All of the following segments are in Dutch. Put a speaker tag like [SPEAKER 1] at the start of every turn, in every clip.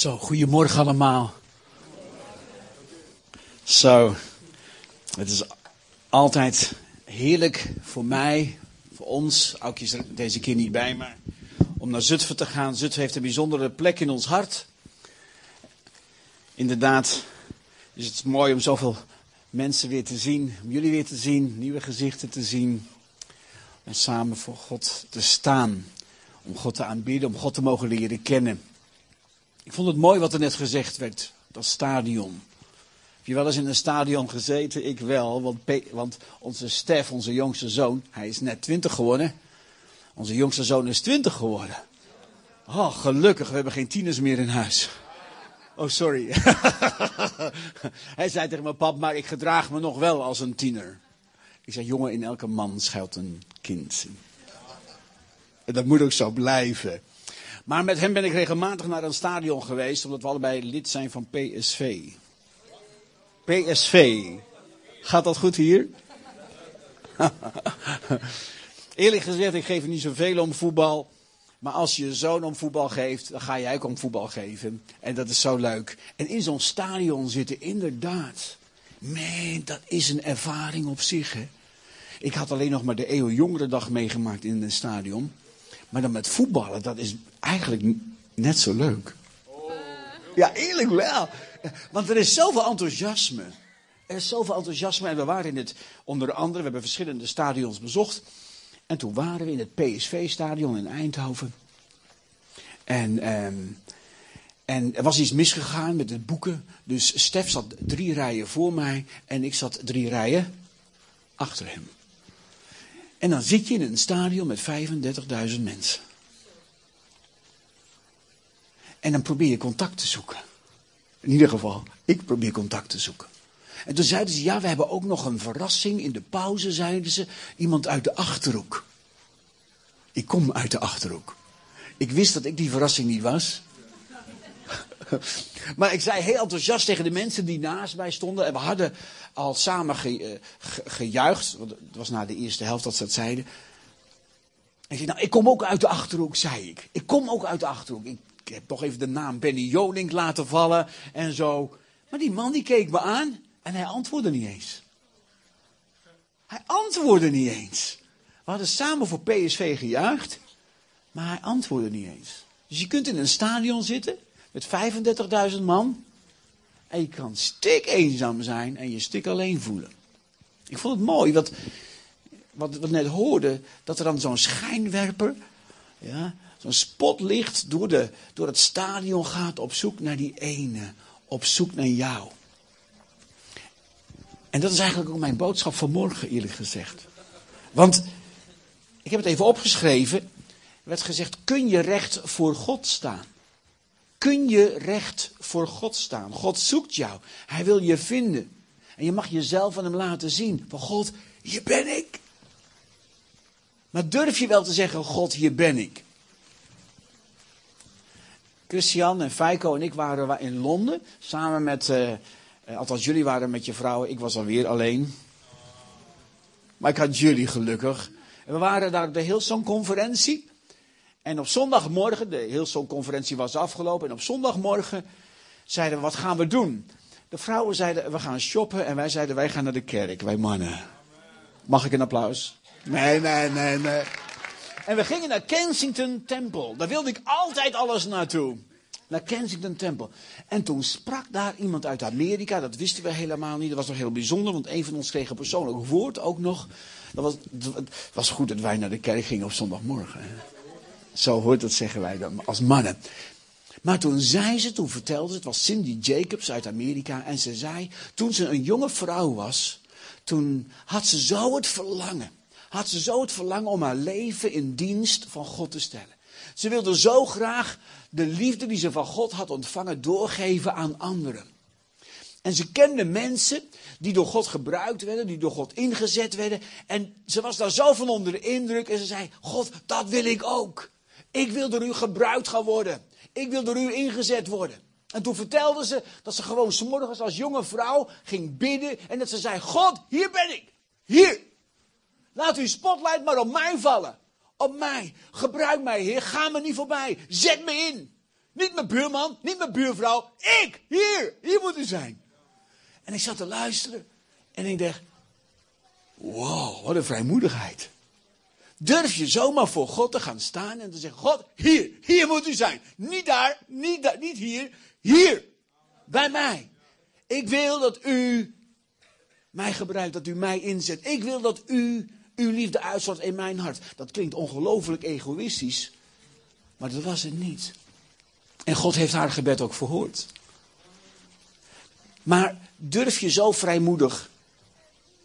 [SPEAKER 1] Zo, goedemorgen allemaal. Zo, het is altijd heerlijk voor mij, voor ons, Aukje is er deze keer niet bij, maar om naar Zutphen te gaan. Zutphen heeft een bijzondere plek in ons hart. Inderdaad is het mooi om zoveel mensen weer te zien, om jullie weer te zien, nieuwe gezichten te zien. En samen voor God te staan, om God te aanbieden, om God te mogen leren kennen. Ik vond het mooi wat er net gezegd werd, dat stadion. Heb je wel eens in een stadion gezeten? Ik wel, want, want onze Stef, onze jongste zoon, hij is net twintig geworden. Onze jongste zoon is twintig geworden. Oh, gelukkig, we hebben geen tieners meer in huis. Oh, sorry. hij zei tegen mijn pap, maar ik gedraag me nog wel als een tiener. Ik zei, jongen, in elke man schuilt een kind. En dat moet ook zo blijven. Maar met hem ben ik regelmatig naar een stadion geweest, omdat we allebei lid zijn van PSV. PSV. Gaat dat goed hier? Eerlijk gezegd, ik geef niet zoveel om voetbal. Maar als je je zoon om voetbal geeft, dan ga jij ook om voetbal geven. En dat is zo leuk. En in zo'n stadion zitten, inderdaad. Man, dat is een ervaring op zich. Hè? Ik had alleen nog maar de Eeuw dag meegemaakt in een stadion. Maar dan met voetballen, dat is eigenlijk net zo leuk. Ja, eerlijk wel. Want er is zoveel enthousiasme. Er is zoveel enthousiasme. En we waren in het, onder andere, we hebben verschillende stadions bezocht. En toen waren we in het PSV-stadion in Eindhoven. En, um, en er was iets misgegaan met het boeken. Dus Stef zat drie rijen voor mij en ik zat drie rijen achter hem. En dan zit je in een stadion met 35.000 mensen. En dan probeer je contact te zoeken. In ieder geval, ik probeer contact te zoeken. En toen zeiden ze, ja, we hebben ook nog een verrassing. In de pauze zeiden ze, iemand uit de Achterhoek. Ik kom uit de Achterhoek. Ik wist dat ik die verrassing niet was. maar ik zei heel enthousiast tegen de mensen die naast mij stonden. En we hadden al samen ge, gejuicht. Want het was na de eerste helft dat ze dat zeiden. En ik zei, nou, ik kom ook uit de Achterhoek, zei ik. Ik kom ook uit de Achterhoek. Ik heb toch even de naam Benny Joning laten vallen en zo. Maar die man die keek me aan en hij antwoordde niet eens. Hij antwoordde niet eens. We hadden samen voor PSV gejuicht, maar hij antwoordde niet eens. Dus je kunt in een stadion zitten met 35.000 man en je kan stik eenzaam zijn en je stik alleen voelen. Ik vond het mooi, wat, wat we net hoorden, dat er dan zo'n schijnwerper, ja, zo'n spotlicht door, de, door het stadion gaat op zoek naar die ene. Op zoek naar jou. En dat is eigenlijk ook mijn boodschap vanmorgen, eerlijk gezegd. Want ik heb het even opgeschreven. Er werd gezegd: kun je recht voor God staan? Kun je recht voor God staan? God zoekt jou. Hij wil je vinden. En je mag jezelf aan hem laten zien. Van God, hier ben ik. Maar durf je wel te zeggen: God, hier ben ik? Christian en Feiko en ik waren in Londen. Samen met, uh, althans jullie waren met je vrouwen, ik was alweer alleen. Maar ik had jullie gelukkig. En we waren daar op de Hillsong-conferentie. En op zondagmorgen, de Hillsong-conferentie was afgelopen. En op zondagmorgen zeiden we, wat gaan we doen? De vrouwen zeiden, we gaan shoppen. En wij zeiden, wij gaan naar de kerk, wij mannen. Mag ik een applaus? Nee, nee, nee, nee. En we gingen naar Kensington Temple. Daar wilde ik altijd alles naartoe. Naar Kensington Temple. En toen sprak daar iemand uit Amerika. Dat wisten we helemaal niet. Dat was nog heel bijzonder. Want een van ons kreeg een persoonlijk woord ook nog. Dat was, het was goed dat wij naar de kerk gingen op zondagmorgen. Zo hoort dat, zeggen wij dan, als mannen. Maar toen zei ze, toen vertelde ze, het was Cindy Jacobs uit Amerika. En ze zei, toen ze een jonge vrouw was, toen had ze zo het verlangen had ze zo het verlangen om haar leven in dienst van God te stellen. Ze wilde zo graag de liefde die ze van God had ontvangen doorgeven aan anderen. En ze kende mensen die door God gebruikt werden, die door God ingezet werden. En ze was daar zo van onder de indruk en ze zei: God, dat wil ik ook. Ik wil door u gebruikt gaan worden. Ik wil door u ingezet worden. En toen vertelde ze dat ze gewoon s'morgens als jonge vrouw ging bidden en dat ze zei: God, hier ben ik. Hier, Laat uw spotlight maar op mij vallen. Op mij. Gebruik mij, Heer. Ga me niet voorbij. Zet me in. Niet mijn buurman, niet mijn buurvrouw. Ik, hier, hier moet u zijn. En ik zat te luisteren. En ik dacht, wow, wat een vrijmoedigheid. Durf je zomaar voor God te gaan staan en te zeggen, God, hier, hier moet u zijn. Niet daar, niet daar, niet hier, hier. Bij mij. Ik wil dat u mij gebruikt, dat u mij inzet. Ik wil dat u uw liefde uitstort in mijn hart. Dat klinkt ongelooflijk egoïstisch, maar dat was het niet. En God heeft haar gebed ook verhoord. Maar durf je zo vrijmoedig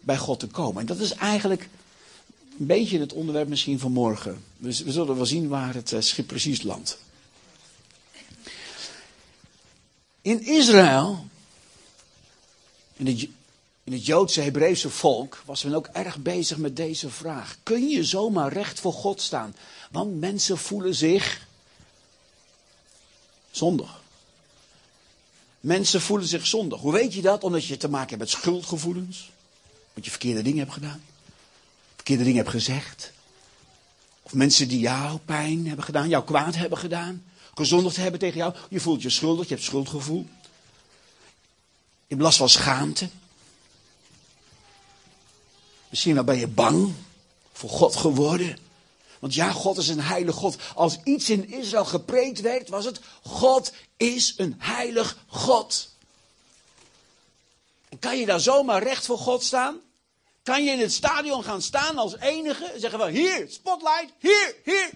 [SPEAKER 1] bij God te komen? En dat is eigenlijk een beetje het onderwerp misschien van morgen. We, zullen wel zien waar het eh, schip precies landt. In Israël, in het, in het Joodse Hebreeuwse volk, was men ook erg bezig met deze vraag. Kun je zomaar recht voor God staan? Want mensen voelen zich zondig. Mensen voelen zich zondig. Hoe weet je dat? Omdat je te maken hebt met schuldgevoelens. Want je verkeerde dingen hebt gedaan. Verkeerde dingen hebt gezegd. Of mensen die jou pijn hebben gedaan, jou kwaad hebben gedaan. Gezondigd hebben tegen jou. Je voelt je schuldig, je hebt schuldgevoel. Je hebt last van schaamte. Misschien wel ben je bang voor God geworden. Want ja, God is een heilig God. Als iets in Israël gepreekt werd, was het: God is een heilig God. En kan je daar zomaar recht voor God staan? Kan je in het stadion gaan staan als enige en zeggen wel: hier, spotlight, hier, hier.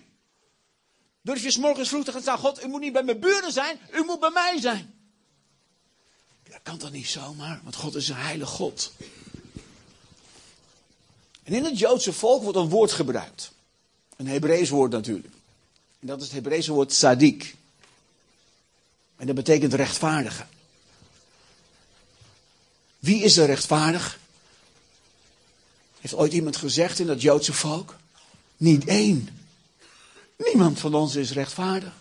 [SPEAKER 1] Durf je morgens vroeg te gaan staan: God, u moet niet bij mijn buren zijn, u moet bij mij zijn. Dat kan toch niet zomaar, want God is een heilig God. En in het Joodse volk wordt een woord gebruikt. Een Hebreeuws woord natuurlijk. En dat is het Hebreeuwse woord tzaddik. En dat betekent rechtvaardige. Wie is er rechtvaardig? Heeft ooit iemand gezegd in dat Joodse volk? Niet één. Niemand van ons is rechtvaardig.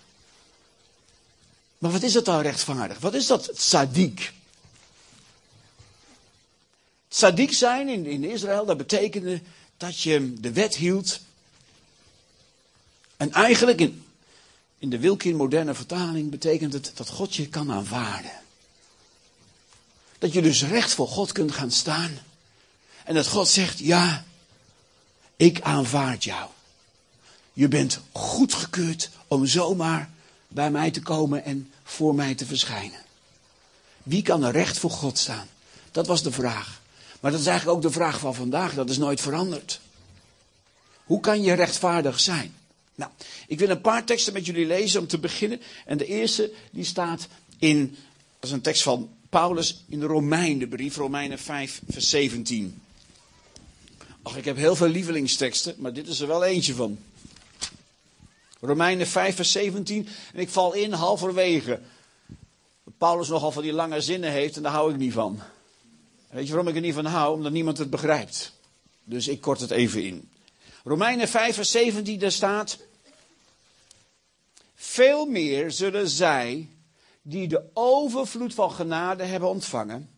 [SPEAKER 1] Maar wat is het dan rechtvaardig? Wat is dat tzaddik? Tzaddik zijn in, in Israël, dat betekende dat je de wet hield en eigenlijk in, in de Wilkin moderne vertaling betekent het dat God je kan aanvaarden. Dat je dus recht voor God kunt gaan staan. En dat God zegt, ja, ik aanvaard jou. Je bent goedgekeurd om zomaar bij mij te komen en voor mij te verschijnen. Wie kan er recht voor God staan? Dat was de vraag. Maar dat is eigenlijk ook de vraag van vandaag, dat is nooit veranderd. Hoe kan je rechtvaardig zijn? Nou, ik wil een paar teksten met jullie lezen om te beginnen. En de eerste, die staat in, dat is een tekst van Paulus in de Romeinenbrief, Romeinen 5, vers 17. Ach, ik heb heel veel lievelingsteksten, maar dit is er wel eentje van. Romeinen 5, vers 17. En ik val in halverwege. Paulus nogal van die lange zinnen heeft en daar hou ik niet van. Weet je waarom ik er niet van hou? Omdat niemand het begrijpt. Dus ik kort het even in. Romeinen 5, vers 17, daar staat. Veel meer zullen zij, die de overvloed van genade hebben ontvangen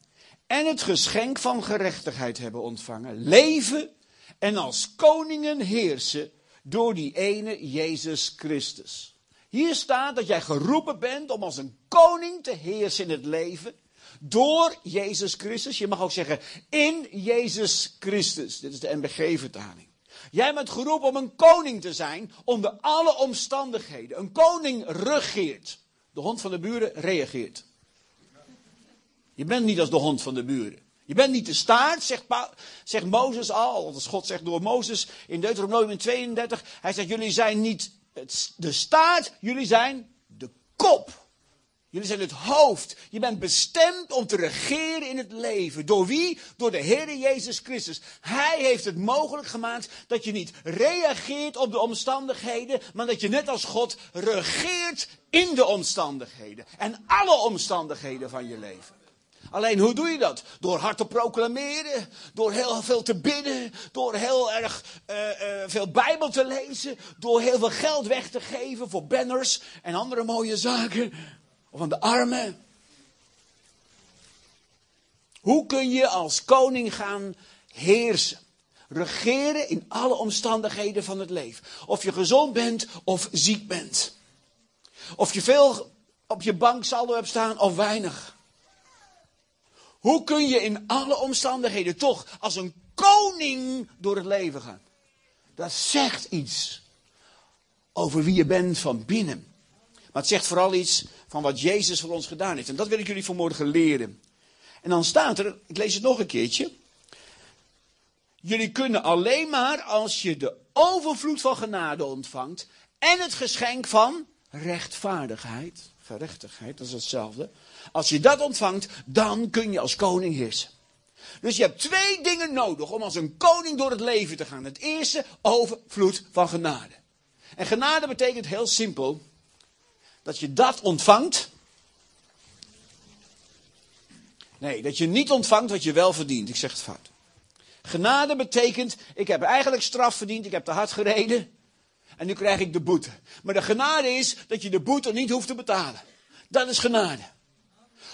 [SPEAKER 1] en het geschenk van gerechtigheid hebben ontvangen, leven en als koningen heersen door die ene Jezus Christus. Hier staat dat jij geroepen bent om als een koning te heersen in het leven. Door Jezus Christus. Je mag ook zeggen in Jezus Christus. Dit is de NBG-vertaling. Jij bent geroepen om een koning te zijn onder alle omstandigheden. Een koning regeert. De hond van de buren reageert. Je bent niet als de hond van de buren. Je bent niet de staart, zegt, zegt Mozes al. Als God zegt door Mozes in Deuteronomium 32. Hij zegt, jullie zijn niet de staart, jullie zijn de kop. Jullie zijn het hoofd. Je bent bestemd om te regeren in het leven. Door wie? Door de Heer Jezus Christus. Hij heeft het mogelijk gemaakt dat je niet reageert op de omstandigheden, maar dat je net als God regeert in de omstandigheden. En alle omstandigheden van je leven. Alleen hoe doe je dat? Door hard te proclameren, door heel veel te bidden, door heel erg uh, uh, veel Bijbel te lezen, door heel veel geld weg te geven voor banners en andere mooie zaken. Aan de armen. Hoe kun je als koning gaan heersen? Regeren in alle omstandigheden van het leven. Of je gezond bent of ziek bent. Of je veel op je banksaldo hebt staan of weinig? Hoe kun je in alle omstandigheden toch als een koning door het leven gaan? Dat zegt iets over wie je bent van binnen. Maar het zegt vooral iets van wat Jezus voor ons gedaan heeft. En dat wil ik jullie vanmorgen leren. En dan staat er, ik lees het nog een keertje. Jullie kunnen alleen maar als je de overvloed van genade ontvangt en het geschenk van rechtvaardigheid, verrechtigheid, dat is hetzelfde. Als je dat ontvangt, dan kun je als koning heersen. Dus je hebt twee dingen nodig om als een koning door het leven te gaan. Het eerste, overvloed van genade. En genade betekent heel simpel dat je dat ontvangt. Nee, dat je niet ontvangt wat je wel verdient. Ik zeg het fout. Genade betekent, ik heb eigenlijk straf verdiend, ik heb te hard gereden. En nu krijg ik de boete. Maar de genade is dat je de boete niet hoeft te betalen. Dat is genade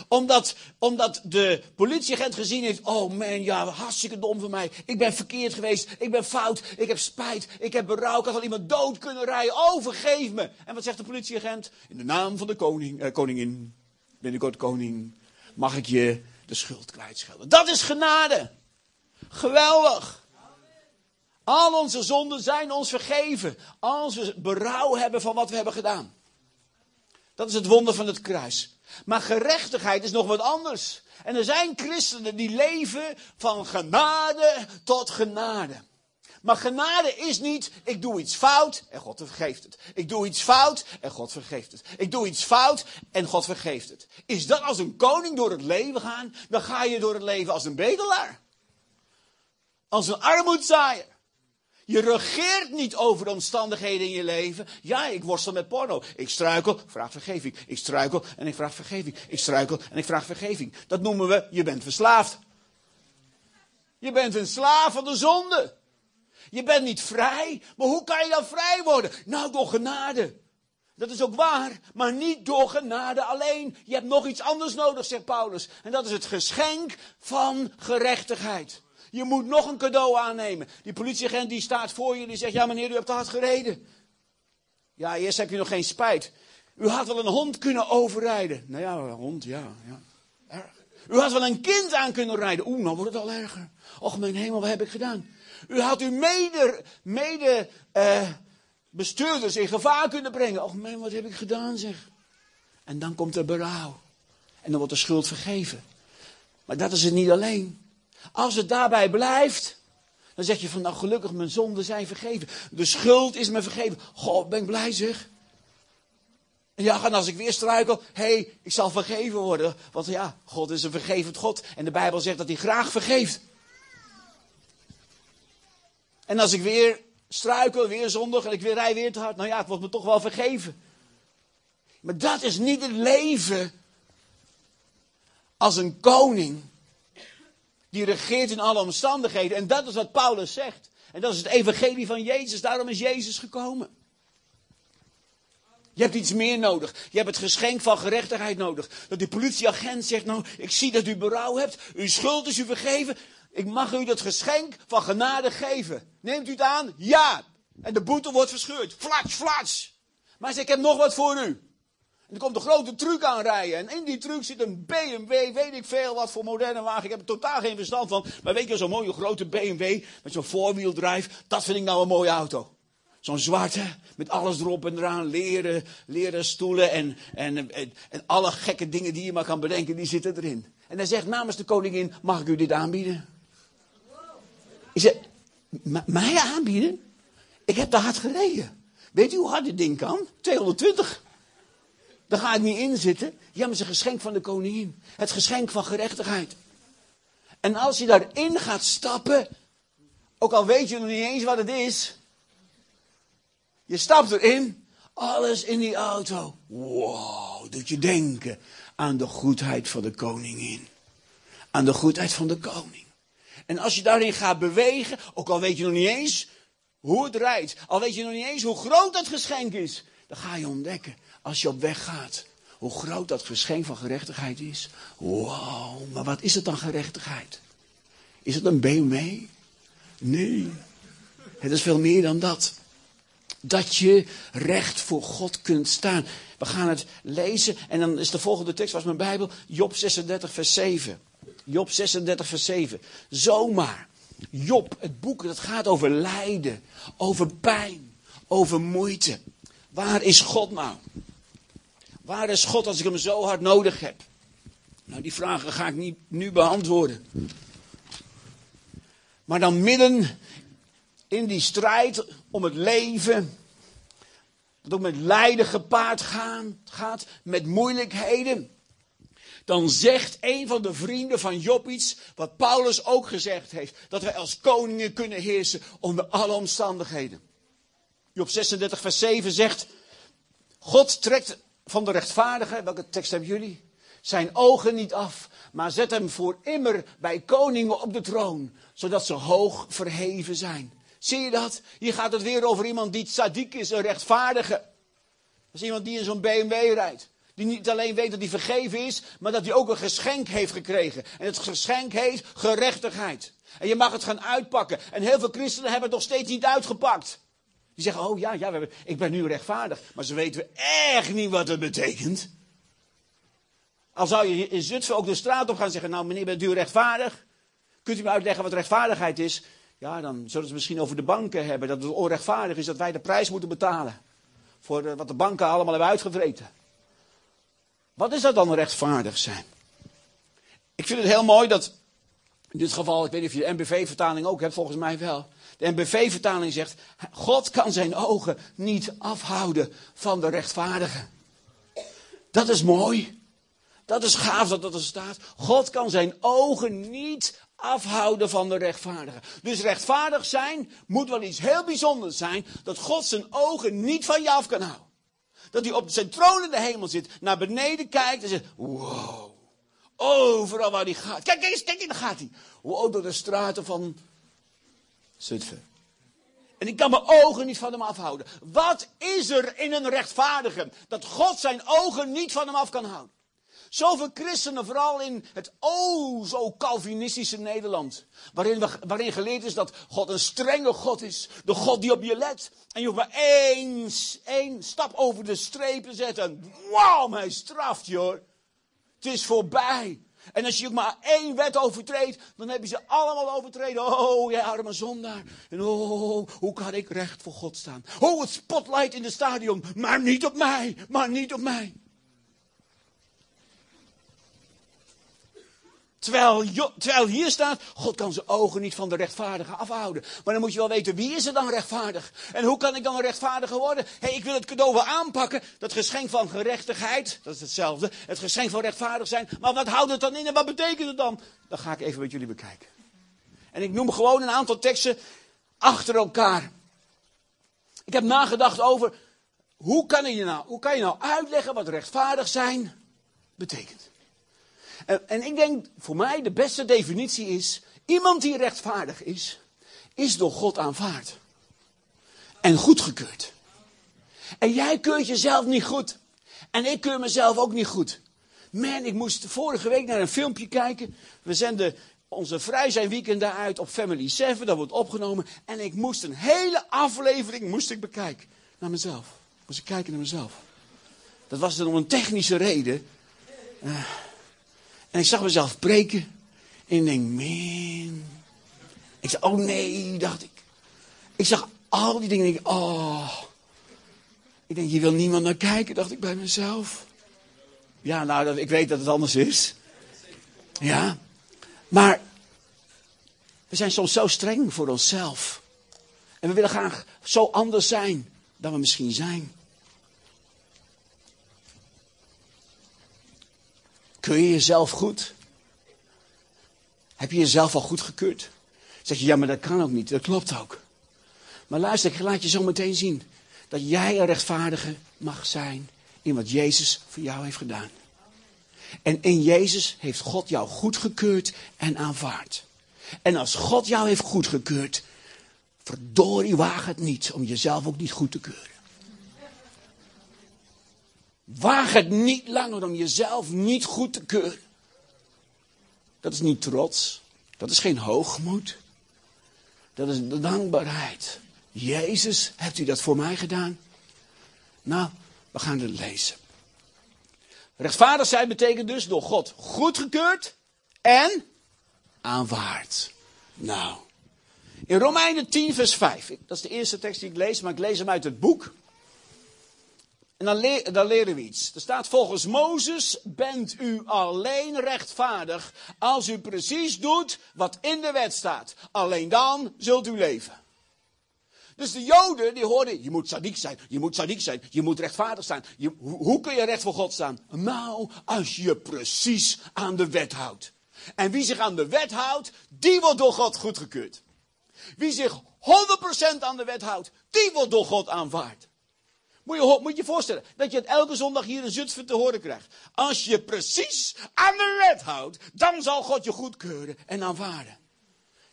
[SPEAKER 1] omdat, omdat de politieagent gezien heeft, oh man, ja, hartstikke dom van mij. Ik ben verkeerd geweest, ik ben fout, ik heb spijt, ik heb berouw, ik had al iemand dood kunnen rijden. Oh, vergeef me. En wat zegt de politieagent? In de naam van de koning, eh, koningin, binnenkort koning, mag ik je de schuld kwijtschelden. Dat is genade. Geweldig. Al onze zonden zijn ons vergeven. Als we berouw hebben van wat we hebben gedaan. Dat is het wonder van het kruis. Maar gerechtigheid is nog wat anders. En er zijn christenen die leven van genade tot genade. Maar genade is niet, ik doe iets fout en God vergeeft het. Ik doe iets fout en God vergeeft het. Ik doe iets fout en God vergeeft het. Is dat als een koning door het leven gaan, dan ga je door het leven als een bedelaar. Als een armoedzaaier. Je regeert niet over de omstandigheden in je leven. Ja, ik worstel met porno. Ik struikel, vraag vergeving. Ik struikel en ik vraag vergeving. Ik struikel en ik vraag vergeving. Dat noemen we, je bent verslaafd. Je bent een slaaf van de zonde. Je bent niet vrij. Maar hoe kan je dan vrij worden? Nou, door genade. Dat is ook waar, maar niet door genade alleen. Je hebt nog iets anders nodig, zegt Paulus. En dat is het geschenk van gerechtigheid. Je moet nog een cadeau aannemen. Die politieagent die staat voor je die zegt, ja meneer, u hebt hard gereden. Ja, eerst heb je nog geen spijt. U had wel een hond kunnen overrijden. Nou ja, een hond, ja, ja. U had wel een kind aan kunnen rijden. Oeh, nou wordt het al erger. Och, mijn hemel, wat heb ik gedaan? U had uw mede, mede uh, bestuurders in gevaar kunnen brengen. Och, mijn, wat heb ik gedaan, zeg. En dan komt er berouw. En dan wordt de schuld vergeven. Maar dat is het niet alleen. Als het daarbij blijft, dan zeg je van nou gelukkig mijn zonden zijn vergeven. De schuld is me vergeven. God, ben ik blij zeg. Ja, en als ik weer struikel, hé, hey, ik zal vergeven worden. Want ja, God is een vergevend God. En de Bijbel zegt dat hij graag vergeeft. En als ik weer struikel, weer zondig en ik weer rij weer te hard. Nou ja, het wordt me toch wel vergeven. Maar dat is niet het leven als een koning die regeert in alle omstandigheden. En dat is wat Paulus zegt. En dat is het evangelie van Jezus. Daarom is Jezus gekomen. Je hebt iets meer nodig. Je hebt het geschenk van gerechtigheid nodig. Dat die politieagent zegt, nou, ik zie dat u berouw hebt. Uw schuld is u vergeven. Ik mag u dat geschenk van genade geven. Neemt u het aan? Ja. En de boete wordt verscheurd. Flats, flats. Maar ik heb nog wat voor u. En er komt een grote truck aanrijden. En in die truck zit een BMW, weet ik veel wat voor moderne wagen. Ik heb er totaal geen verstand van. Maar weet je, zo'n mooie grote BMW met zo'n voorwieldrijf. Dat vind ik nou een mooie auto. Zo'n zwarte, met alles erop en eraan. Leren, leren stoelen en, en, en, en, alle gekke dingen die je maar kan bedenken, die zitten erin. En hij zegt namens de koningin, mag ik u dit aanbieden? Ik zeg, mij aanbieden? Ik heb te hard gereden. Weet u hoe hard dit ding kan? 220. Daar ga ik niet in zitten. Ja, maar het is een geschenk van de koningin. Het geschenk van gerechtigheid. En als je daarin gaat stappen, ook al weet je nog niet eens wat het is. Je stapt erin, alles in die auto. Wow, doet je denken aan de goedheid van de koningin. Aan de goedheid van de koning. En als je daarin gaat bewegen, ook al weet je nog niet eens hoe het rijdt, al weet je nog niet eens hoe groot dat geschenk is, dan ga je ontdekken als je op weg gaat, hoe groot dat geschenk van gerechtigheid is. Wauw, maar wat is het dan gerechtigheid? Is het een BMW? Nee, het is veel meer dan dat. dat je recht voor God kunt staan. We gaan het lezen en dan is de volgende tekst was mijn Bijbel, Job 36 vers 7. Job 36 vers 7. Zomaar. Job, het boek dat gaat over lijden, over pijn, over moeite. Waar is God nou? Waar is God als ik hem zo hard nodig heb? Nou, die vragen ga ik niet nu beantwoorden. Maar dan midden in die strijd om het leven, dat ook met lijden gepaard gaat, met moeilijkheden, dan zegt een van de vrienden van Job iets wat Paulus ook gezegd heeft: dat wij als koningen kunnen heersen onder alle omstandigheden. Job 36, vers 7 zegt: God trekt van de rechtvaardige, welke tekst hebben jullie? Zijn ogen niet af, maar zet hem voor immer bij koningen op de troon, zodat ze hoog verheven zijn. Zie je dat? Hier gaat het weer over iemand die tzaddik is, een rechtvaardige. Dat is iemand die in zo'n BMW rijdt. Die niet alleen weet dat hij vergeven is, maar dat hij ook een geschenk heeft gekregen. En het geschenk heet gerechtigheid. En je mag het gaan uitpakken. En heel veel christenen hebben het nog steeds niet uitgepakt. Die zeggen, oh ja, ja ik ben nu rechtvaardig. Maar ze weten echt niet wat het betekent. Al zou je in Zutphen ook de straat op gaan zeggen, nou meneer, bent u rechtvaardig? Kunt u me uitleggen wat rechtvaardigheid is? Ja, dan zullen ze misschien over de banken hebben. Dat het onrechtvaardig is dat wij de prijs moeten betalen. Voor eh, wat de banken allemaal hebben uitgevreten. Wat is dat dan rechtvaardig zijn? Ik vind het heel mooi dat, in dit geval, ik weet niet of je de NBV-vertaling ook hebt, volgens mij wel. De NBV-vertaling zegt, God kan zijn ogen niet afhouden van de rechtvaardigen. Dat is mooi. Dat is gaaf dat dat er staat. God kan zijn ogen niet afhouden van de rechtvaardigen. Dus rechtvaardig zijn moet wel iets heel bijzonders zijn, dat God zijn ogen niet van je af kan houden. Dat hij op zijn troon in de hemel zit, naar beneden kijkt en zegt, wow, overal waar hij gaat. Kijk, kijk eens, kijk daar gaat hij. Wow, door de straten van Zutphen. En ik kan mijn ogen niet van hem afhouden. Wat is er in een rechtvaardige dat God zijn ogen niet van hem af kan houden? Zoveel christenen, vooral in het o zo Calvinistische Nederland. Waarin, we, waarin geleerd is dat God een strenge God is. De God die op je let. En je hoeft maar één, één stap over de strepen te zetten. Wauw, hij straft je hoor. Het is voorbij. En als je ook maar één wet overtreedt, dan heb je ze allemaal overtreden. Oh, jij arme zondaar. En oh, hoe kan ik recht voor God staan? Oh, het spotlight in de stadion. Maar niet op mij, maar niet op mij. Terwijl, terwijl hier staat, God kan zijn ogen niet van de rechtvaardige afhouden. Maar dan moet je wel weten, wie is er dan rechtvaardig? En hoe kan ik dan een rechtvaardige worden? hey, ik wil het cadeau wel aanpakken. Dat geschenk van gerechtigheid, dat is hetzelfde. Het geschenk van rechtvaardig zijn. Maar wat houdt het dan in en wat betekent het dan? Dat ga ik even met jullie bekijken. En ik noem gewoon een aantal teksten achter elkaar. Ik heb nagedacht over, hoe kan je nou, hoe kan je nou uitleggen wat rechtvaardig zijn betekent? En, en ik denk, voor mij de beste definitie is, iemand die rechtvaardig is, is door God aanvaard. En goedgekeurd. En jij keurt jezelf niet goed. En ik keur mezelf ook niet goed. Man, ik moest vorige week naar een filmpje kijken. We zenden onze vrij zijn weekend daaruit op Family 7. Dat wordt opgenomen. En ik moest een hele aflevering moest ik bekijken. Naar mezelf. Moest ik kijken naar mezelf. Dat was dan om een technische reden. Uh, en ik zag mezelf preken. En ik denk, man. Ik zei, oh nee, dacht ik. Ik zag al die dingen. En ik, oh. Ik denk, je wil niemand naar kijken, dacht ik bij mezelf. Ja, nou, ik weet dat het anders is. Ja. Maar we zijn soms zo streng voor onszelf. En we willen graag zo anders zijn dan we misschien zijn. Kun je jezelf goed? Heb je jezelf al goed gekeurd? Zeg je, ja, maar dat kan ook niet. Dat klopt ook. Maar luister, ik laat je zo meteen zien. Dat jij een rechtvaardige mag zijn in wat Jezus voor jou heeft gedaan. En in Jezus heeft God jou goedgekeurd en aanvaard. En als God jou heeft goedgekeurd, verdorie waag het niet om jezelf ook niet goed te keuren. Waag het niet langer om jezelf niet goed te keuren. Dat is niet trots. Dat is geen hoogmoed. Dat is dankbaarheid. Jezus, hebt u dat voor mij gedaan? Nou, we gaan het lezen. Rechtvaardig zijn betekent dus door God goedgekeurd en aanvaard. Nou, in Romeinen 10, vers 5, dat is de eerste tekst die ik lees, maar ik lees hem uit het boek. En dan, leren we iets. Er staat volgens Mozes bent u alleen rechtvaardig als u precies doet wat in de wet staat. Alleen dan zult u leven. Dus de Joden die hoorden, je moet sadiek zijn, je moet sadiek zijn, je moet rechtvaardig zijn. Je, hoe, hoe kun je recht voor God staan? Nou, als je precies aan de wet houdt. En wie zich aan de wet houdt, die wordt door God goedgekeurd. Wie zich 100% aan de wet houdt, die wordt door God aanvaard. Moet je moet je voorstellen dat je het elke zondag hier in Zutphen te horen krijgt. Als je precies aan de wet houdt, dan zal God je goedkeuren en aanvaarden.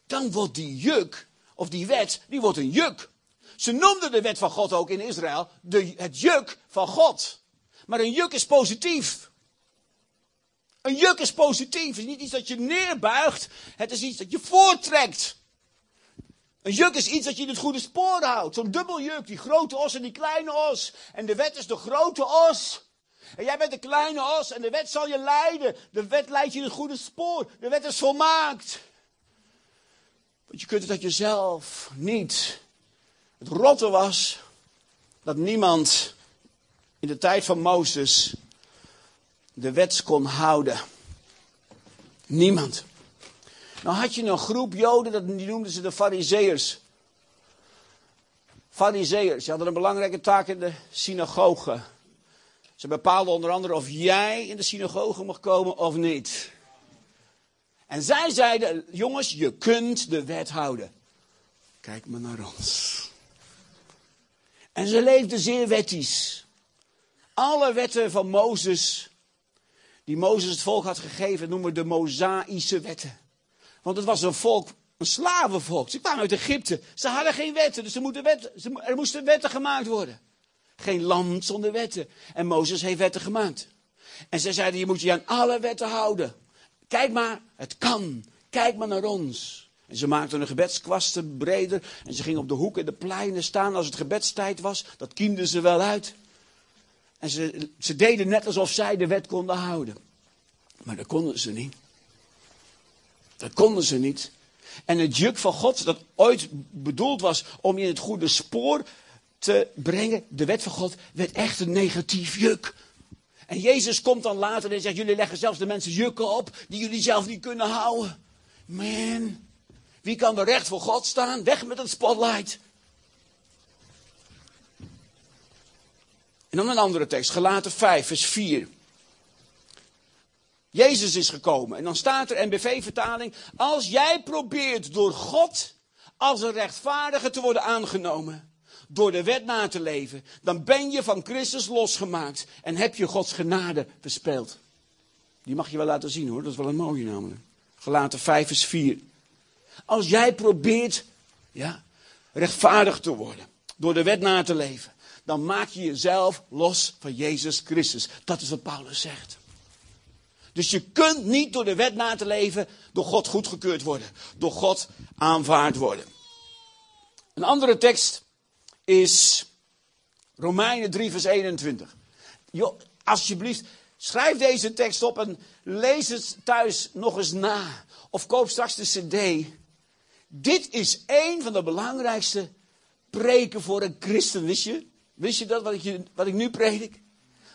[SPEAKER 1] Dan wordt die juk, of die wet, die wordt een juk. Ze noemden de wet van God ook in Israël de, het juk van God. Maar een juk is positief. Een juk is positief. Het is niet iets dat je neerbuigt. Het is iets dat je voortrekt. Een juk is iets dat je in het goede spoor houdt. Zo'n dubbeljuk, die grote os en die kleine os. En de wet is de grote os. En jij bent de kleine os en de wet zal je leiden. De wet leidt je in het goede spoor. De wet is volmaakt. Want je kunt het uit jezelf niet. Het rotte was dat niemand in de tijd van Mozes de wet kon houden. Niemand. Nou had je een groep Joden, die noemden ze de Fariseërs. Fariseërs, die hadden een belangrijke taak in de synagoge. Ze bepaalden onder andere of jij in de synagoge mag komen of niet. En zij zeiden, jongens, je kunt de wet houden. Kijk maar naar ons. En ze leefden zeer wettisch. Alle wetten van Mozes, die Mozes het volk had gegeven, noemen we de Mosaïsche wetten. Want het was een volk, een slavenvolk. Ze kwamen uit Egypte. Ze hadden geen wetten, dus er, wetten, er moesten wetten gemaakt worden. Geen land zonder wetten. En Mozes heeft wetten gemaakt. En zij zeiden, je moet je aan alle wetten houden. Kijk maar, het kan. Kijk maar naar ons. En ze maakten hun gebedskwasten breder. En ze gingen op de hoeken en de pleinen staan als het gebedstijd was. Dat kiemden ze wel uit. En ze, ze deden net alsof zij de wet konden houden. Maar dat konden ze niet. Dat konden ze niet. En het juk van God, dat ooit bedoeld was om je in het goede spoor te brengen, de wet van God, werd echt een negatief juk. En Jezus komt dan later en zegt: Jullie leggen zelfs de mensen jukken op die jullie zelf niet kunnen houden. Man, wie kan er recht voor God staan? Weg met het spotlight. En dan een andere tekst, gelaten 5, vers 4. Jezus is gekomen. En dan staat er, NBV-vertaling, als jij probeert door God als een rechtvaardige te worden aangenomen, door de wet na te leven, dan ben je van Christus losgemaakt en heb je Gods genade verspeeld. Die mag je wel laten zien hoor, dat is wel een mooie namelijk. Gelaten 5 vers 4. Als jij probeert ja, rechtvaardig te worden, door de wet na te leven, dan maak je jezelf los van Jezus Christus. Dat is wat Paulus zegt. Dus je kunt niet door de wet na te leven, door God goedgekeurd worden. Door God aanvaard worden. Een andere tekst is Romeinen 3, vers 21. Jo, alsjeblieft, schrijf deze tekst op en lees het thuis nog eens na. Of koop straks de cd. Dit is één van de belangrijkste preken voor een christen. Wist je? Wist je dat, wat ik, wat ik nu predik?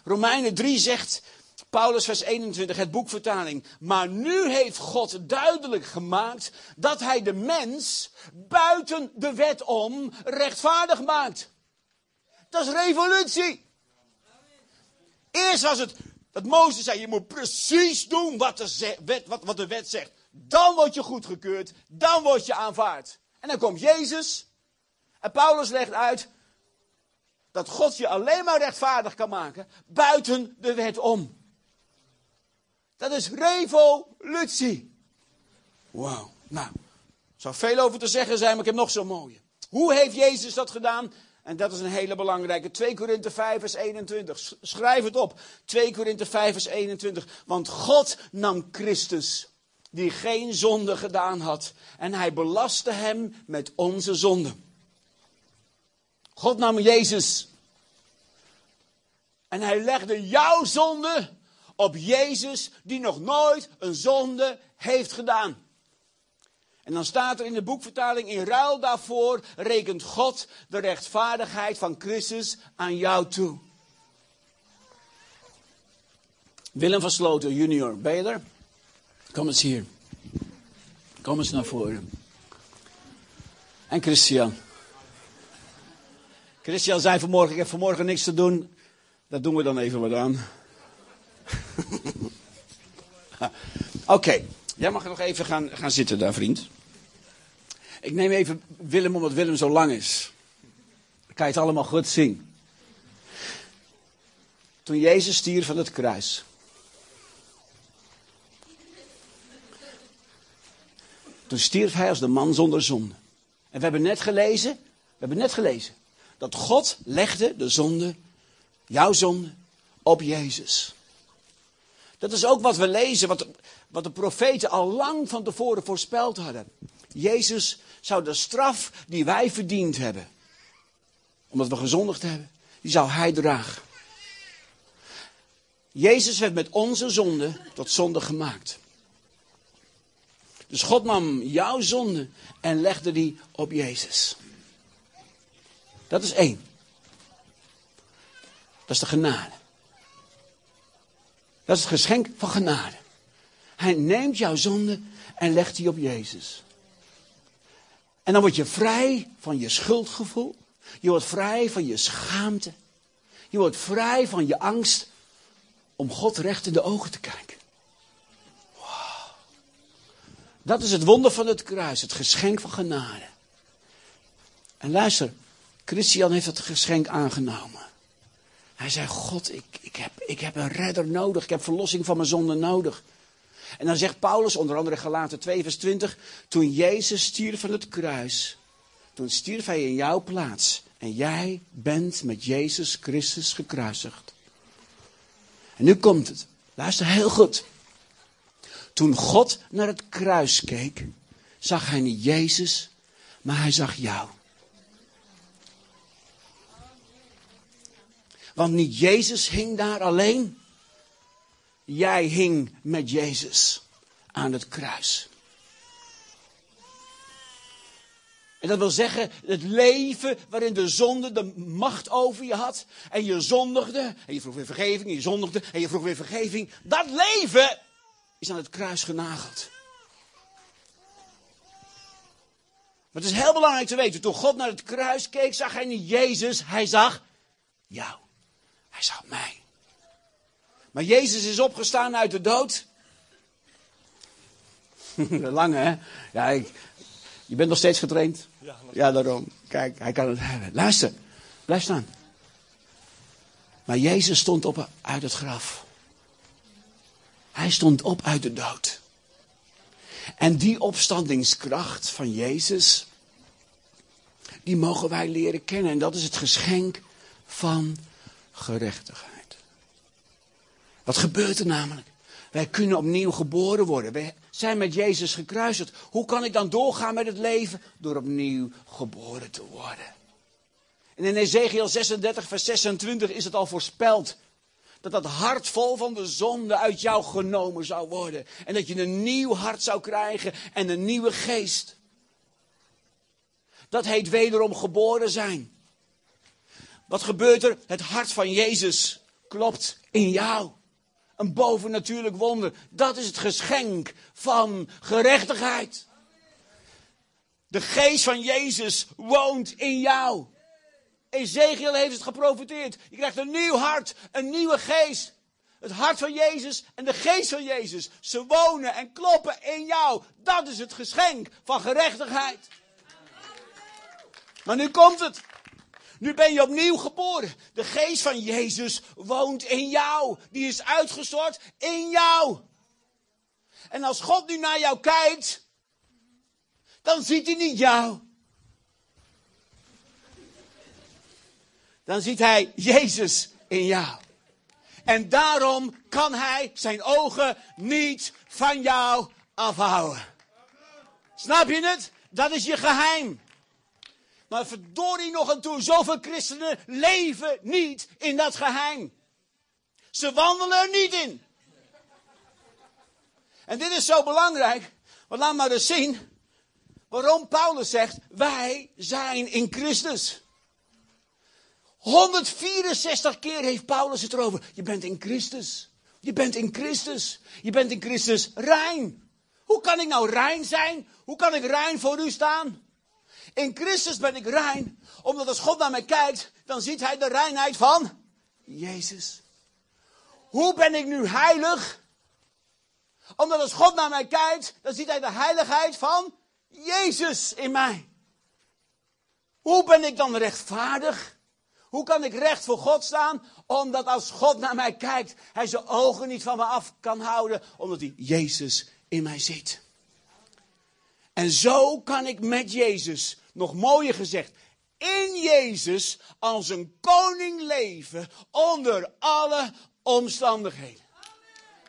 [SPEAKER 1] Romeinen 3 zegt, Paulus vers 21, het boekvertaling. Maar nu heeft God duidelijk gemaakt dat hij de mens buiten de wet om rechtvaardig maakt. Dat is revolutie. Eerst was het dat Mozes zei, je moet precies doen wat de, wet, wat, wat de wet zegt. Dan word je goedgekeurd, dan word je aanvaard. En dan komt Jezus en Paulus legt uit dat God je alleen maar rechtvaardig kan maken buiten de wet om. Dat is revolutie. Wauw. Nou, er zou veel over te zeggen zijn, maar ik heb nog zo'n mooie. Hoe heeft Jezus dat gedaan? En dat is een hele belangrijke. 2 Korinthe 5 vers 21. Schrijf het op. 2 Korinthe 5 vers 21. Want God nam Christus, die geen zonde gedaan had. En hij belastte hem met onze zonden. God nam Jezus. En hij legde jouw zonde op Jezus, die nog nooit een zonde heeft gedaan. En dan staat er in de boekvertaling, in ruil daarvoor rekent God de rechtvaardigheid van Christus aan jou toe. Willem van Sloten junior, ben je er? Kom eens hier. Kom eens naar voren. En Christian. Christian zei vanmorgen, ik heb vanmorgen niks te doen. Dat doen we dan even wat aan. Oké, jij mag nog even gaan, gaan zitten daar, vriend. Ik neem even Willem omdat Willem zo lang is. Dan kan je het allemaal goed zien. Toen Jezus stierf van het kruis. Toen stierf hij als de man zonder zonde. En we hebben net gelezen, we hebben net gelezen, dat God legde de zonde, jouw zonde, op Jezus. Dat is ook wat we lezen, wat, wat de profeten al lang van tevoren voorspeld hadden. Jezus zou de straf die wij verdiend hebben, omdat we gezondigd hebben, die zou hij dragen. Jezus werd met onze zonde tot zonde gemaakt. Dus God nam jouw zonde en legde die op Jezus. Dat is één. Dat is de genade. Dat is het geschenk van genade. Hij neemt jouw zonde en legt die op Jezus. En dan word je vrij van je schuldgevoel. Je wordt vrij van je schaamte. Je wordt vrij van je angst om God recht in de ogen te kijken. Dat is het wonder van het kruis, het geschenk van genade. En luister, Christian heeft het geschenk aangenomen. Hij zei, God, ik, ik, heb, ik heb een redder nodig. Ik heb verlossing van mijn zonde nodig. En dan zegt Paulus, onder andere Galaten 2 vers 20. Toen Jezus stierf van het kruis. Toen stierf hij in jouw plaats. En jij bent met Jezus Christus gekruisigd. En nu komt het. Luister heel goed. Toen God naar het kruis keek, zag hij niet Jezus, maar hij zag jou. Want niet Jezus hing daar alleen. Jij hing met Jezus aan het kruis. En dat wil zeggen, het leven waarin de zonde de macht over je had. En je zondigde. En je vroeg weer vergeving. En je zondigde. En je vroeg weer vergeving. Dat leven is aan het kruis genageld. Maar het is heel belangrijk te weten. Toen God naar het kruis keek, zag hij niet Jezus. Hij zag jou. Hij zag mij. Maar Jezus is opgestaan uit de dood. Lang hè? Ja, ik, je bent nog steeds getraind. Ja, daarom. Kijk, hij kan het hebben. Luister, blijf staan. Maar Jezus stond op uit het graf. Hij stond op uit de dood. En die opstandingskracht van Jezus, die mogen wij leren kennen. En dat is het geschenk van gerechtigheid. Wat gebeurt er namelijk? Wij kunnen opnieuw geboren worden. Wij zijn met Jezus gekruisigd. Hoe kan ik dan doorgaan met het leven? Door opnieuw geboren te worden. En in Ezekiel 36, vers 26 is het al voorspeld. Dat dat hart vol van de zonde uit jou genomen zou worden. En dat je een nieuw hart zou krijgen en een nieuwe geest. Dat heet wederom geboren zijn. Wat gebeurt er? Het hart van Jezus klopt in jou. Een bovennatuurlijk wonder. Dat is het geschenk van gerechtigheid. De geest van Jezus woont in jou. Ezekiel heeft het geprofiteerd. Je krijgt een nieuw hart, een nieuwe geest. Het hart van Jezus en de geest van Jezus. Ze wonen en kloppen in jou. Dat is het geschenk van gerechtigheid. Maar nu komt het. Nu ben je opnieuw geboren. De geest van Jezus woont in jou. Die is uitgestort in jou. En als God nu naar jou kijkt, dan ziet hij niet jou. Dan ziet hij Jezus in jou. En daarom kan hij zijn ogen niet van jou afhouden. Snap je het? Dat is je geheim. Maar verdorie nog en toe, zoveel christenen leven niet in dat geheim. Ze wandelen er niet in. En dit is zo belangrijk, want laat maar eens zien waarom Paulus zegt, wij zijn in Christus. 164 keer heeft Paulus het erover. Je bent in Christus. Je bent in Christus. Je bent in Christus rein. Hoe kan ik nou rein zijn? Hoe kan ik rein voor u staan? In Christus ben ik rein, omdat als God naar mij kijkt, dan ziet hij de reinheid van Jezus. Hoe ben ik nu heilig? Omdat als God naar mij kijkt, dan ziet hij de heiligheid van Jezus in mij. Hoe ben ik dan rechtvaardig? Hoe kan ik recht voor God staan? Omdat als God naar mij kijkt, hij zijn ogen niet van me af kan houden, omdat hij Jezus in mij ziet. En zo kan ik met Jezus, nog mooier gezegd, in Jezus als een koning leven onder alle omstandigheden.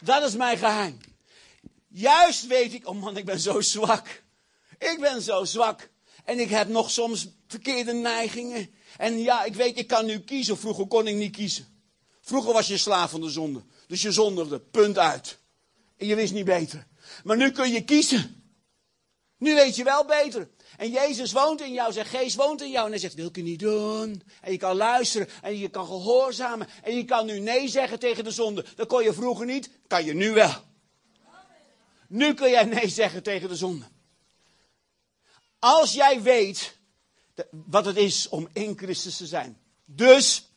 [SPEAKER 1] Dat is mijn geheim. Juist weet ik, oh man, ik ben zo zwak. Ik ben zo zwak. En ik heb nog soms verkeerde neigingen. En ja, ik weet, ik kan nu kiezen. Vroeger kon ik niet kiezen. Vroeger was je slaaf van de zonde. Dus je zondigde, punt uit. En je wist niet beter. Maar nu kun je kiezen. Nu weet je wel beter. En Jezus woont in jou, zijn geest woont in jou. En hij zegt, wil ik je niet doen. En je kan luisteren en je kan gehoorzamen. En je kan nu nee zeggen tegen de zonde. Dat kon je vroeger niet, kan je nu wel. Nu kun jij nee zeggen tegen de zonde. Als jij weet wat het is om in Christus te zijn. Dus,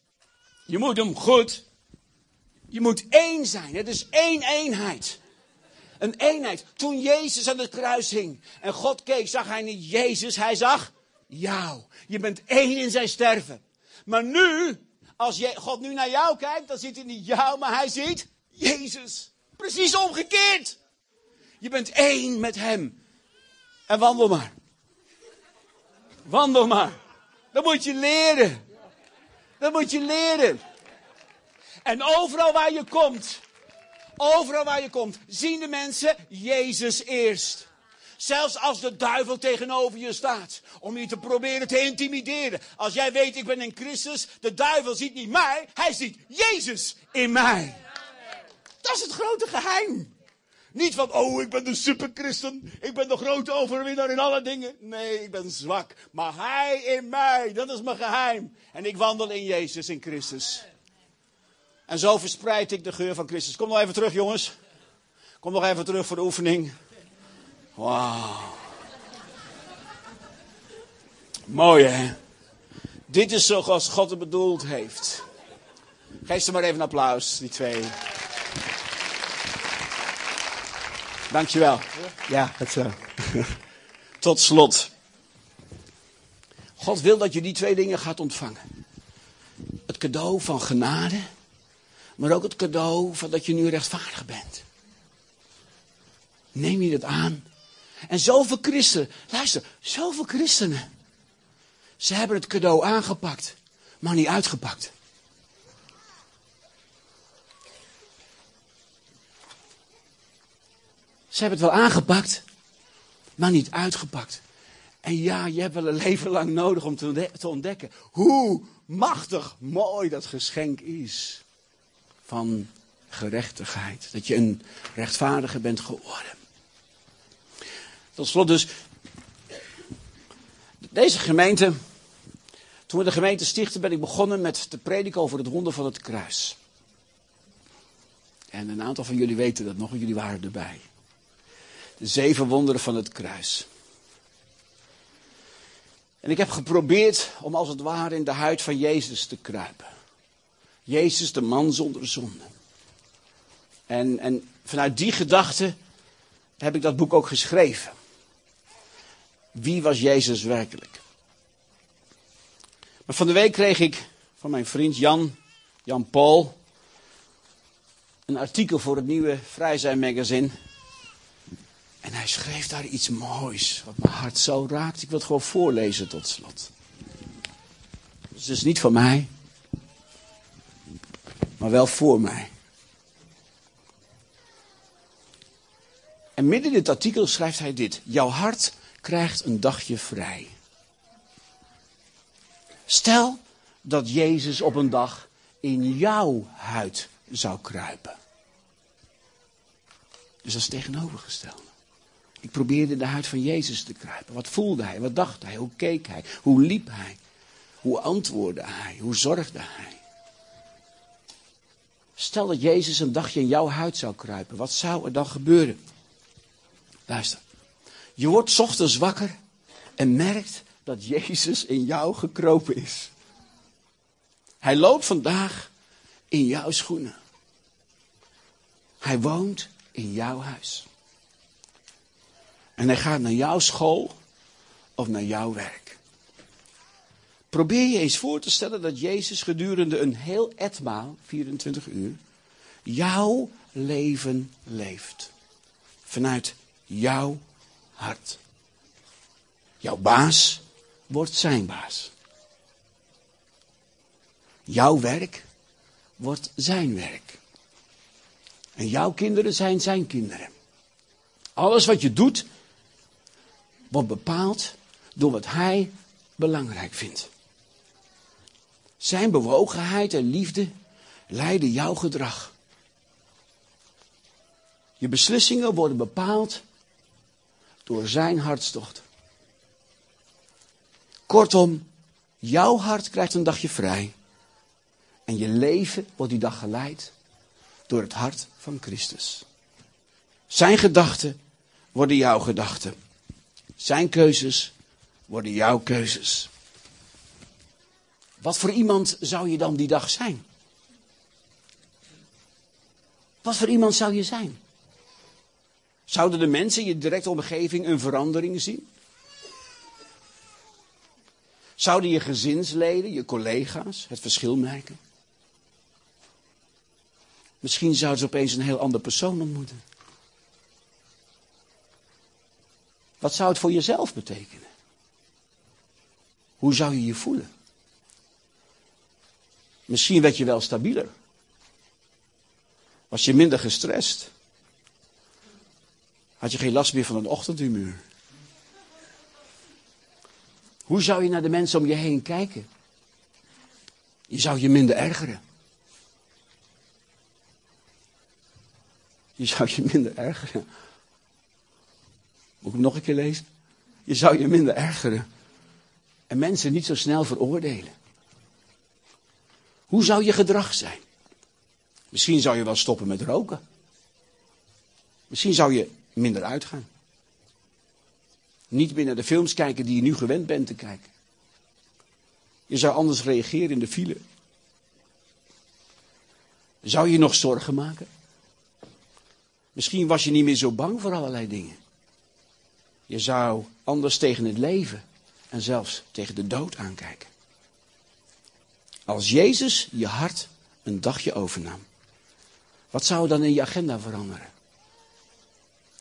[SPEAKER 1] je moet hem goed. Je moet één zijn. Het is één eenheid. Een eenheid. Toen Jezus aan het kruis hing en God keek, zag hij niet Jezus, hij zag jou. Je bent één in zijn sterven. Maar nu, als God nu naar jou kijkt, dan ziet hij niet jou, maar hij ziet Jezus. Precies omgekeerd. Je bent één met hem. En wandel maar. Wandel maar. Dat moet je leren. Dat moet je leren. En overal waar je komt, overal waar je komt, zien de mensen Jezus eerst. Zelfs als de duivel tegenover je staat. Om je te proberen te intimideren. Als jij weet, ik ben in Christus. De duivel ziet niet mij. Hij ziet Jezus in mij. Dat is het grote geheim. Niet van, oh, ik ben de superchristen. Ik ben de grote overwinnaar in alle dingen. Nee, ik ben zwak. Maar hij in mij, dat is mijn geheim. En ik wandel in Jezus, in Christus. En zo verspreid ik de geur van Christus. Kom nog even terug, jongens. Kom nog even terug voor de oefening. Wauw. Mooi, hè? Dit is zoals God het bedoeld heeft. Geef ze maar even een applaus, die twee. Dankjewel. Ja, het zo. Tot slot. God wil dat je die twee dingen gaat ontvangen. Het cadeau van genade, maar ook het cadeau van dat je nu rechtvaardig bent. Neem je het aan? En zoveel christenen, luister, zoveel christenen. Ze hebben het cadeau aangepakt, maar niet uitgepakt. Ze hebben het wel aangepakt, maar niet uitgepakt. En ja, je hebt wel een leven lang nodig om te ontdekken hoe machtig mooi dat geschenk is van gerechtigheid. Dat je een rechtvaardige bent geworden. Tot slot dus, deze gemeente, toen we de gemeente stichten, ben ik begonnen met te prediken over het wonder van het kruis. En een aantal van jullie weten dat nog, jullie waren erbij. De zeven wonderen van het kruis. En ik heb geprobeerd om als het ware in de huid van Jezus te kruipen. Jezus, de man zonder zonde. En, en vanuit die gedachte heb ik dat boek ook geschreven. Wie was Jezus werkelijk? Maar van de week kreeg ik van mijn vriend Jan, Jan Paul, een artikel voor het nieuwe Vrij Zijn magazine. En hij schreef daar iets moois, wat mijn hart zo raakt. Ik wil het gewoon voorlezen tot slot. Dus het is niet van mij, maar wel voor mij. En midden in dit artikel schrijft hij dit. Jouw hart krijgt een dagje vrij. Stel dat Jezus op een dag in jouw huid zou kruipen. Dus dat is tegenovergestelde. Ik probeerde de huid van Jezus te kruipen. Wat voelde hij? Wat dacht hij? Hoe keek hij? Hoe liep hij? Hoe antwoordde hij? Hoe zorgde hij? Stel dat Jezus een dagje in jouw huid zou kruipen. Wat zou er dan gebeuren? Luister. Je wordt ochtends wakker en merkt dat Jezus in jou gekropen is. Hij loopt vandaag in jouw schoenen. Hij woont in jouw huis. En hij gaat naar jouw school of naar jouw werk. Probeer je eens voor te stellen dat Jezus gedurende een heel etmaal, 24 uur, jouw leven leeft. Vanuit jouw hart. Jouw baas wordt zijn baas. Jouw werk wordt zijn werk. En jouw kinderen zijn zijn kinderen. Alles wat je doet, wordt bepaald door wat hij belangrijk vindt. Zijn bewogenheid en liefde leiden jouw gedrag. Je beslissingen worden bepaald door zijn hartstocht. Kortom, jouw hart krijgt een dagje vrij. En je leven wordt die dag geleid door het hart van Christus. Zijn gedachten worden jouw gedachten. Zijn keuzes worden jouw keuzes. Wat voor iemand zou je dan die dag zijn? Wat voor iemand zou je zijn? Zouden de mensen in je directe omgeving een verandering zien? Zouden je gezinsleden, je collega's het verschil merken? Misschien zouden ze opeens een heel ander persoon ontmoeten. Wat zou het voor jezelf betekenen? Hoe zou je je voelen? Misschien werd je wel stabieler. Was je minder gestrest? Had je geen last meer van een ochtendhumeur? Hoe zou je naar de mensen om je heen kijken? Je zou je minder ergeren. Je zou je minder ergeren. Moet ik hem nog een keer lezen? Je zou je minder ergeren. En mensen niet zo snel veroordelen. Hoe zou je gedrag zijn? Misschien zou je wel stoppen met roken. Misschien zou je minder uitgaan. Niet meer naar de films kijken die je nu gewend bent te kijken. Je zou anders reageren in de file. Zou je nog zorgen maken? Misschien was je niet meer zo bang voor allerlei dingen. Je zou anders tegen het leven en zelfs tegen de dood aankijken. Als Jezus je hart een dagje overnam, wat zou dan in je agenda veranderen?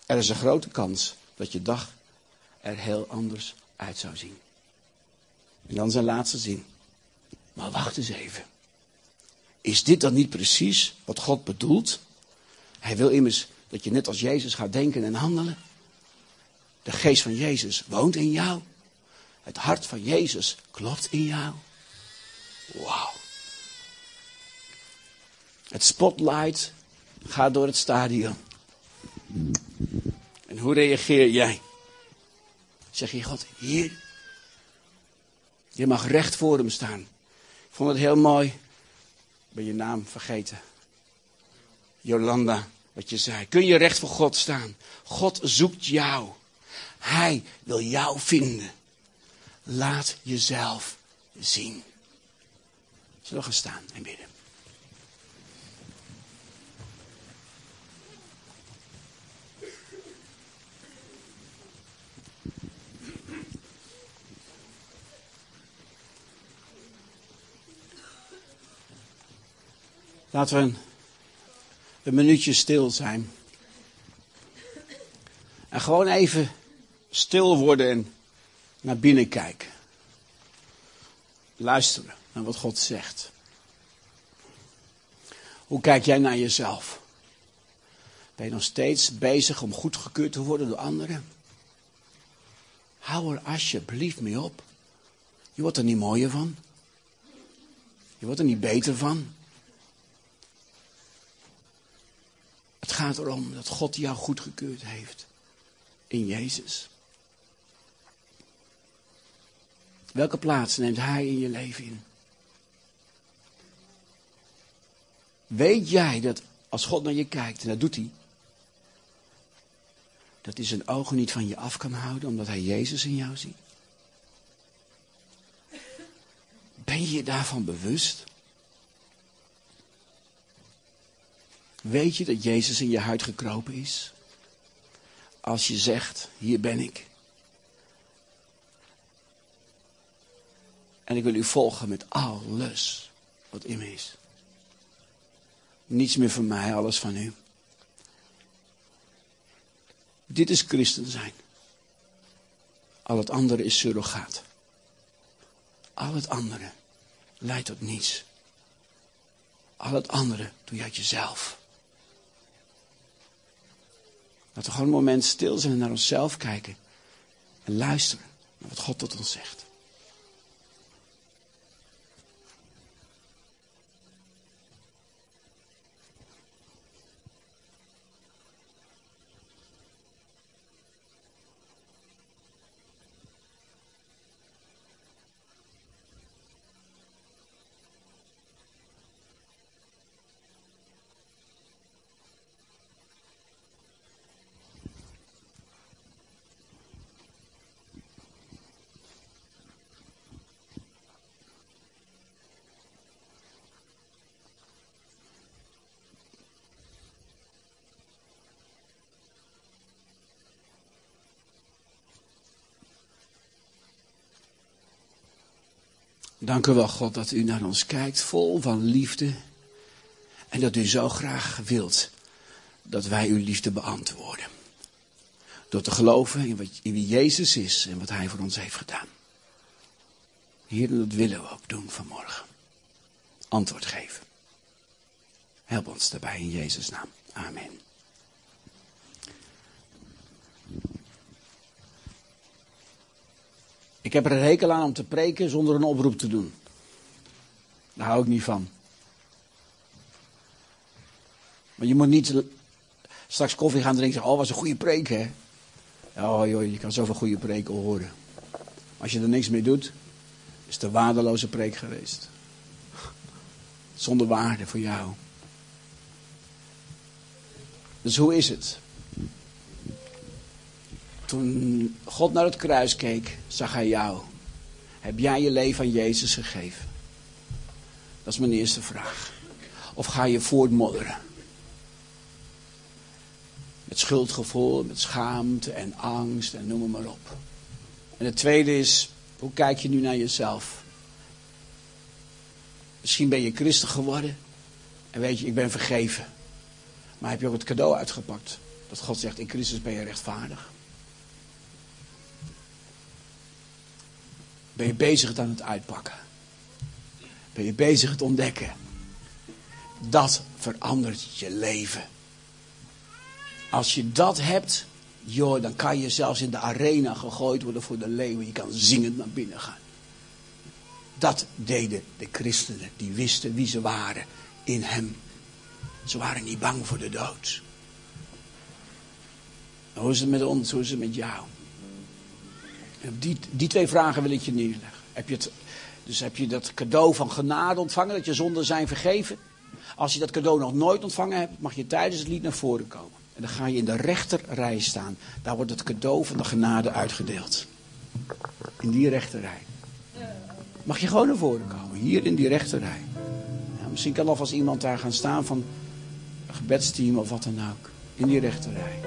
[SPEAKER 1] Er is een grote kans dat je dag er heel anders uit zou zien. En dan zijn laatste zin. Maar wacht eens even. Is dit dan niet precies wat God bedoelt? Hij wil immers dat je net als Jezus gaat denken en handelen. De geest van Jezus woont in jou. Het hart van Jezus klopt in jou. Wauw. Het spotlight gaat door het stadion. En hoe reageer jij? Zeg je God, hier. Je mag recht voor hem staan. Ik vond het heel mooi. Ben je naam vergeten. Jolanda, wat je zei. Kun je recht voor God staan? God zoekt jou. Hij wil jou vinden. Laat jezelf zien. Zullen we gaan staan en bidden? Laten we een, een minuutje stil zijn. En gewoon even stil worden en naar binnen kijken. Luisteren naar wat God zegt. Hoe kijk jij naar jezelf? Ben je nog steeds bezig om goedgekeurd te worden door anderen? Hou er alsjeblieft mee op. Je wordt er niet mooier van. Je wordt er niet beter van. Het gaat erom dat God jou goedgekeurd heeft. In Jezus. Welke plaats neemt Hij in je leven in? Weet jij dat als God naar je kijkt, en dat doet hij, dat hij zijn ogen niet van je af kan houden omdat hij Jezus in jou ziet? Ben je je daarvan bewust? Weet je dat Jezus in je huid gekropen is? Als je zegt, hier ben ik. En ik wil u volgen met alles wat in me is. Niets meer van mij, alles van u. Dit is christen zijn. Al het andere is surrogaat. Al het andere leidt tot niets. Al het andere doe je uit jezelf. Laten we gewoon een moment stil zijn en naar onszelf kijken. En luisteren naar wat God tot ons zegt. Dank u wel, God, dat u naar ons kijkt, vol van liefde. En dat u zo graag wilt dat wij uw liefde beantwoorden. Door te geloven in, wat, wie Jezus is en wat hij voor ons heeft gedaan. Heer, dat willen we ook doen vanmorgen. Antwoord geven. Help ons daarbij in Jezus' naam. Amen. Ik heb er een aan om te preken zonder een oproep te doen. Daar hou ik niet van. Maar je moet niet straks koffie gaan drinken en zeggen, oh, was een goede preek, hè? Oh joh, je kan zoveel goede preken horen. Als je er niks mee doet, is het een waardeloze preek geweest. Zonder waarde voor jou. Dus hoe is het? Toen God naar het kruis keek, zag hij jou. Heb jij je leven aan Jezus gegeven? Dat is mijn eerste vraag. Of ga je voortmodderen? Met schuldgevoel, met schaamte en angst en noem maar op. En het tweede is, hoe kijk je nu naar jezelf? Misschien ben je christen geworden en weet je, ik ben vergeven. Maar heb je ook het cadeau uitgepakt? Dat God zegt, in Christus ben je rechtvaardig. Ben je bezig het aan het uitpakken? Ben je bezig het ontdekken? Dat verandert je leven. Als je dat hebt, joh, dan kan je zelfs in de arena gegooid worden voor de leeuwen. Je kan zingend naar binnen gaan. Dat deden de christenen. Die wisten wie ze waren in hem. Ze waren niet bang voor de dood. Hoe is het met ons? Hoe is het met jou? Die, die twee vragen wil ik je neerleggen. Heb je het, dus heb je dat cadeau van genade ontvangen, dat je zonden zijn vergeven? Als je dat cadeau nog nooit ontvangen hebt, mag je tijdens het lied naar voren komen. En dan ga je in de rechterrij staan. Daar wordt het cadeau van de genade uitgedeeld. In die rechterrij. Mag je gewoon naar voren komen, hier in die rechterrij. Ja, misschien kan alvast iemand daar gaan staan van een gebedsteam of wat dan ook. In die rechterrij.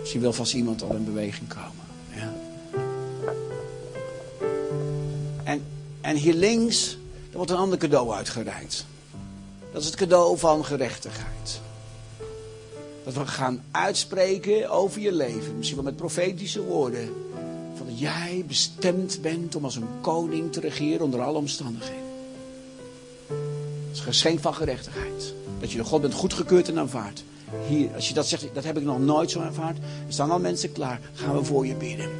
[SPEAKER 1] Misschien wil vast iemand al in beweging komen. En, hier links, er wordt een ander cadeau uitgereikt. Dat is het cadeau van gerechtigheid. Dat we gaan uitspreken over je leven. Misschien wel met profetische woorden. Van dat jij bestemd bent om als een koning te regeren onder alle omstandigheden. Dat is een geschenk van gerechtigheid. Dat je de God bent goedgekeurd en aanvaard. Hier, als je dat zegt, dat heb ik nog nooit zo aanvaard. Er staan al mensen klaar. Gaan we voor je bidden.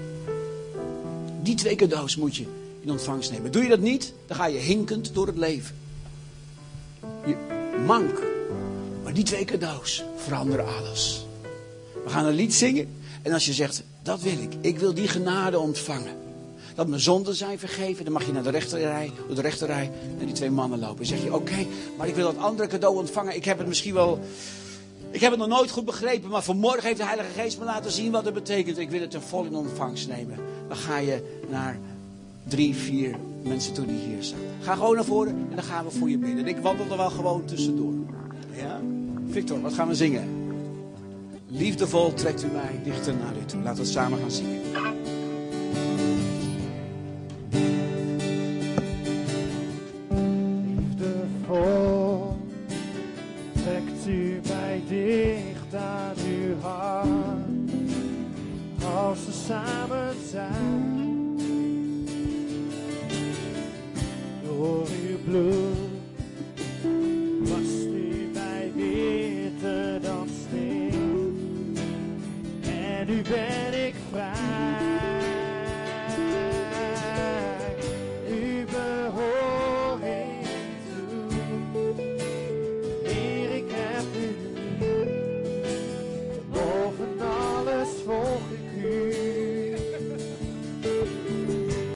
[SPEAKER 1] Die twee cadeaus moet je in ontvangst nemen. Doe je dat niet, dan ga je hinkend door het leven. mank. Maar die twee cadeaus veranderen alles. We gaan een lied zingen. En als je zegt, dat wil ik. Ik wil die genade ontvangen. Dat mijn zonden zijn vergeven. Dan mag je naar de rechterrij, door de rechterrij naar die twee mannen lopen. En zeg je, oké, maar ik wil dat andere cadeau ontvangen. Ik heb het misschien wel... Ik heb het nog nooit goed begrepen, maar vanmorgen heeft de Heilige Geest me laten zien wat het betekent. Ik wil het ten vol in ontvangst nemen. Dan ga je naar drie, vier mensen toe die hier staan. Ga gewoon naar voren en dan gaan we voor je bidden. Ik wandel er wel gewoon tussendoor. Ja? Victor, wat gaan we zingen? Liefdevol trekt u mij dichter naar u toe. Laten we het samen gaan zingen.
[SPEAKER 2] Liefdevol trekt u mij dicht aan uw hart. Als we samen